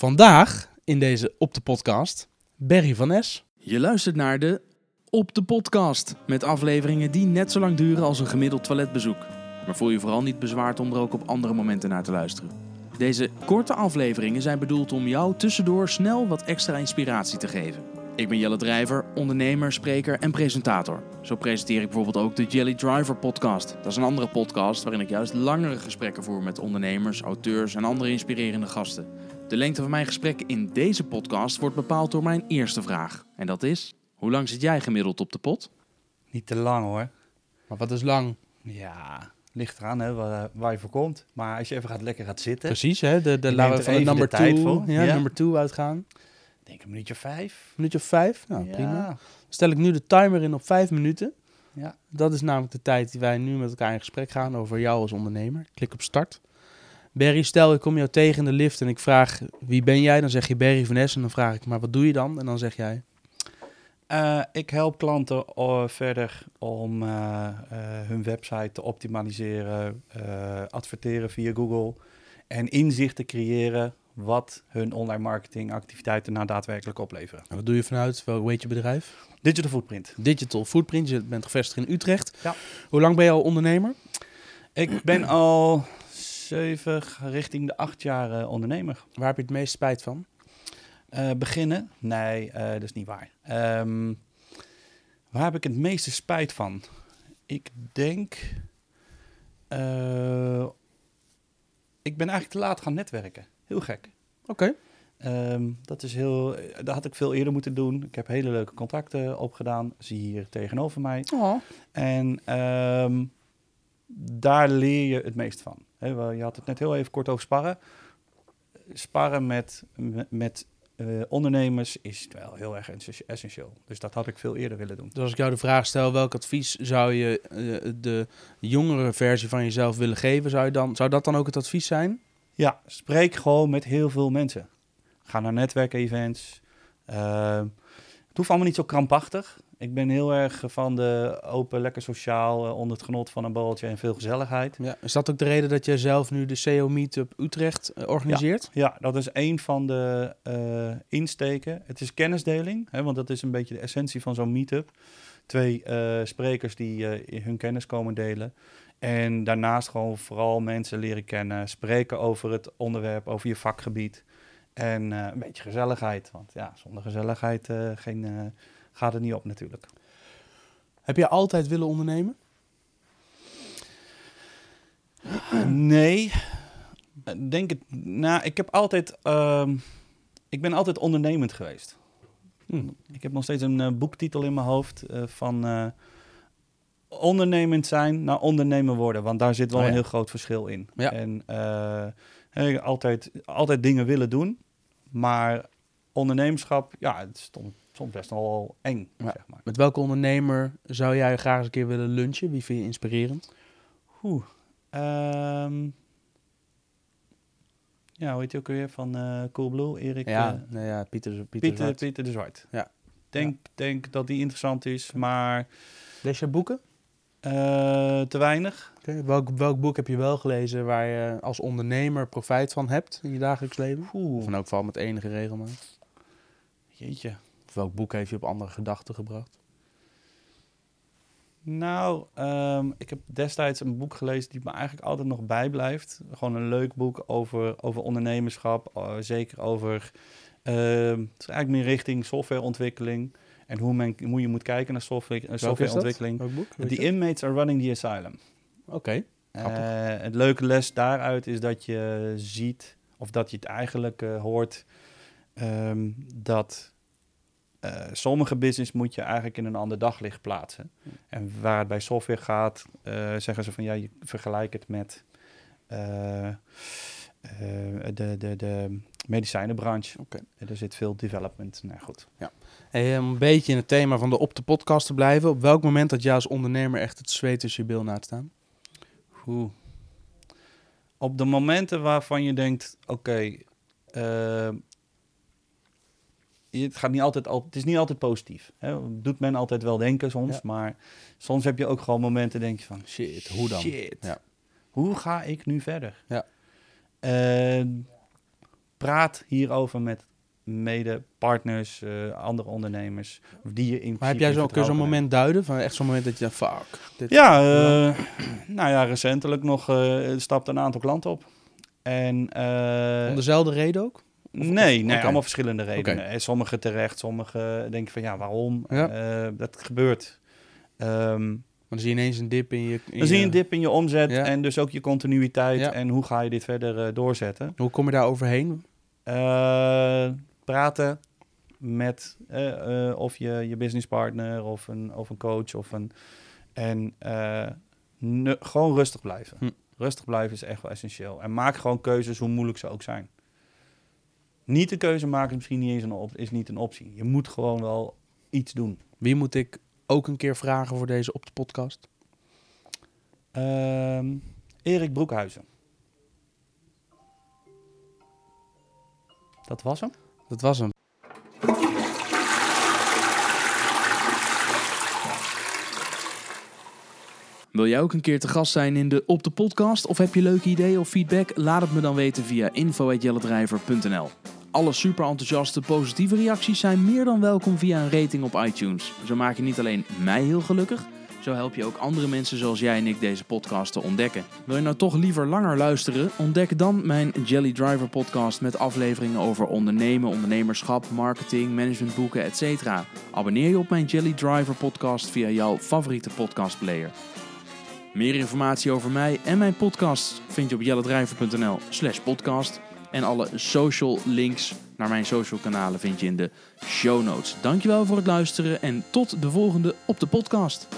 Vandaag in deze Op de Podcast Berry van Es. Je luistert naar de Op de Podcast met afleveringen die net zo lang duren als een gemiddeld toiletbezoek. Maar voel je vooral niet bezwaard om er ook op andere momenten naar te luisteren. Deze korte afleveringen zijn bedoeld om jou tussendoor snel wat extra inspiratie te geven. Ik ben Jelle Drijver, ondernemer, spreker en presentator. Zo presenteer ik bijvoorbeeld ook de Jelly Driver podcast. Dat is een andere podcast waarin ik juist langere gesprekken voer met ondernemers, auteurs en andere inspirerende gasten. De lengte van mijn gesprek in deze podcast wordt bepaald door mijn eerste vraag. En dat is, hoe lang zit jij gemiddeld op de pot? Niet te lang hoor. Maar wat is lang? Ja, ligt eraan hè, waar, waar je voor komt. Maar als je even gaat, lekker gaat zitten, Precies, hè? De, de, laten we van de number de tijd two, voor. ja, Ja. number two uitgaan. denk ik een minuutje vijf. Minuutje of vijf? Nou, ja. prima. Dan stel ik nu de timer in op vijf minuten. Ja. Dat is namelijk de tijd die wij nu met elkaar in gesprek gaan over jou als ondernemer. Klik op start. Berry, stel ik kom jou tegen in de lift en ik vraag wie ben jij? Dan zeg je Berry van Essen. En dan vraag ik maar wat doe je dan? En dan zeg jij Eh, ik help klanten eh, verder om eh, hun website te optimaliseren, adverteren via Google en inzicht te creëren wat hun online marketing activiteiten nou daadwerkelijk opleveren. En wat doe je vanuit? Wel, heet je bedrijf? Digital footprint. Digital Footprint. Je bent gevestigd in Utrecht. Ja. Hoe lang ben je al ondernemer? Ik ben al zeven richting de acht jaar ondernemer. Waar heb je het meest spijt van? Eh, beginnen? Nee, eh, dat is niet waar. Ehm, waar heb ik het meeste spijt van? Ik denk. eh, ik ben eigenlijk te laat gaan netwerken. Heel gek. Oké. Ehm, dat is heel. Dat had ik veel eerder moeten doen. Ik heb hele leuke contacten opgedaan. Zie je hier tegenover mij. Oh. En ehm, daar leer je het meest van. Je had het net heel even kort over sparren. Sparren met, met, eh, ondernemers is wel heel erg essen- essentieel. Dus dat had ik veel eerder willen doen. Dus als ik jou de vraag stel, welk advies zou je eh, de jongere versie van jezelf willen geven, zou, je dan, zou dat dan ook het advies zijn? Ja, spreek gewoon met heel veel mensen. Ga naar netwerkevents. Ehm het hoeft allemaal niet zo krampachtig. Ik ben heel erg van de open, lekker sociaal, eh, onder het genot van een borreltje en veel gezelligheid. Ja. Is dat ook de reden dat jij zelf nu de CO Meetup Utrecht eh, organiseert? Ja, dat is een van de eh, insteken. Het is kennisdeling, hè, want dat is een beetje de essentie van zo'n meetup. Twee sprekers die hun kennis komen delen. En daarnaast gewoon vooral mensen leren kennen, spreken over het onderwerp, over je vakgebied. En een beetje gezelligheid, want ja, zonder gezelligheid geen, gaat het niet op natuurlijk. Heb je altijd willen ondernemen? Nee, denk het. Nou, ik heb altijd. ehm, ik ben altijd ondernemend geweest. Hm. Ik heb nog steeds een eh, boektitel in mijn hoofd eh, van eh, ondernemend zijn naar ondernemer worden. Want daar zit wel Oh ja. een heel groot verschil in. Ja. En altijd, altijd dingen willen doen, maar ondernemerschap, ja, het is soms, best wel eng, zeg maar. Met welke ondernemer zou jij graag eens een keer willen lunchen? Wie vind je inspirerend? Oeh. ehm, ja, hoe heet je ook weer van eh Coolblue, Erik? ja, nou ja, Pieter, Pieter, Pieter, Zwart. Pieter de Zwart. Ja. Denk, denk dat die interessant is, maar Lees je boeken? eh, te weinig. Welk, welk boek heb je wel gelezen waar je als ondernemer profijt van hebt in je dagelijks leven? Oeh, Of elk geval met enige regelmaat? jeetje. Welk boek heeft je op andere gedachten gebracht? Nou, ehm, ik heb destijds een boek gelezen die me eigenlijk altijd nog bijblijft. Gewoon een leuk boek over, over ondernemerschap, eh, zeker over... ehm, het is eigenlijk meer richting softwareontwikkeling en hoe, men, hoe je moet kijken naar software, eh, Welk is dat? softwareontwikkeling. Welk boek? Weet The inmates are running the asylum. Oké. Eh, het leuke les daaruit is dat je ziet, of dat je het eigenlijk hoort, ehm, dat eh, sommige business moet je eigenlijk in een ander daglicht plaatsen. En waar het bij software gaat, eh, zeggen ze van ja, je vergelijkt het met eh, de, de, de medicijnenbranche. Oké. Er zit veel development. Nou goed. Hey, om een beetje in het thema van de op de podcast te blijven. Op welk moment dat jij als ondernemer echt het zweet tussen je bil na te staan? Oeh. Op de momenten waarvan je denkt, oké, het, gaat niet altijd, al, het is niet altijd positief. Hè? Doet men altijd wel denken soms, Ja. maar soms heb je ook gewoon momenten denk je van, Shit, hoe dan? Shit, Ja. hoe ga ik nu verder? Ja. En praat hierover met mede-partners, uh, andere ondernemers, die je in Maar heb jij zo, kun zo'n moment duiden? Van echt zo'n moment dat je fuck. Dit ja, uh, nou ja, recentelijk nog uh, stapte een aantal klanten op. En, Om dezelfde reden ook? Nee, nee allemaal verschillende redenen. Okay. Sommige terecht, sommige denken van ja, waarom? Ja. dat gebeurt. Um, maar dan zie je ineens een dip in je... In dan zie je een dip in je omzet en dus ook je continuïteit. En hoe ga je dit verder doorzetten? Hoe kom je daar overheen? praten met uh, of je, je businesspartner of een, of een coach of een. En uh, gewoon rustig blijven. Hm. Rustig blijven is echt wel essentieel. En maak gewoon keuzes, hoe moeilijk ze ook zijn. Niet de keuze maken is misschien niet eens een, op, is niet een optie. Je moet gewoon wel iets doen. Wie moet ik ook een keer vragen voor deze op de podcast? Uh, Erik Broekhuizen. Dat was hem. Dat was hem. Wil jij ook een keer te gast zijn in de Op de Podcast? Of heb je leuke ideeën of feedback? Laat het me dan weten via info.jelledrijver.nl Alle super enthousiaste positieve reacties zijn meer dan welkom via een rating op iTunes. Zo maak je niet alleen mij heel gelukkig zo help je ook andere mensen zoals jij en ik deze podcast te ontdekken. Wil je nou toch liever langer luisteren? Ontdek dan mijn Jelly Driver podcast met afleveringen over ondernemen, ondernemerschap, marketing, managementboeken, etc. Abonneer je op mijn Jelly Driver podcast via jouw favoriete podcastplayer. Meer informatie over mij en mijn podcast vind je op jellydriver.nl slash podcast. En alle social links naar mijn social kanalen vind je in de show notes. Dankjewel voor het luisteren en tot de volgende op de podcast.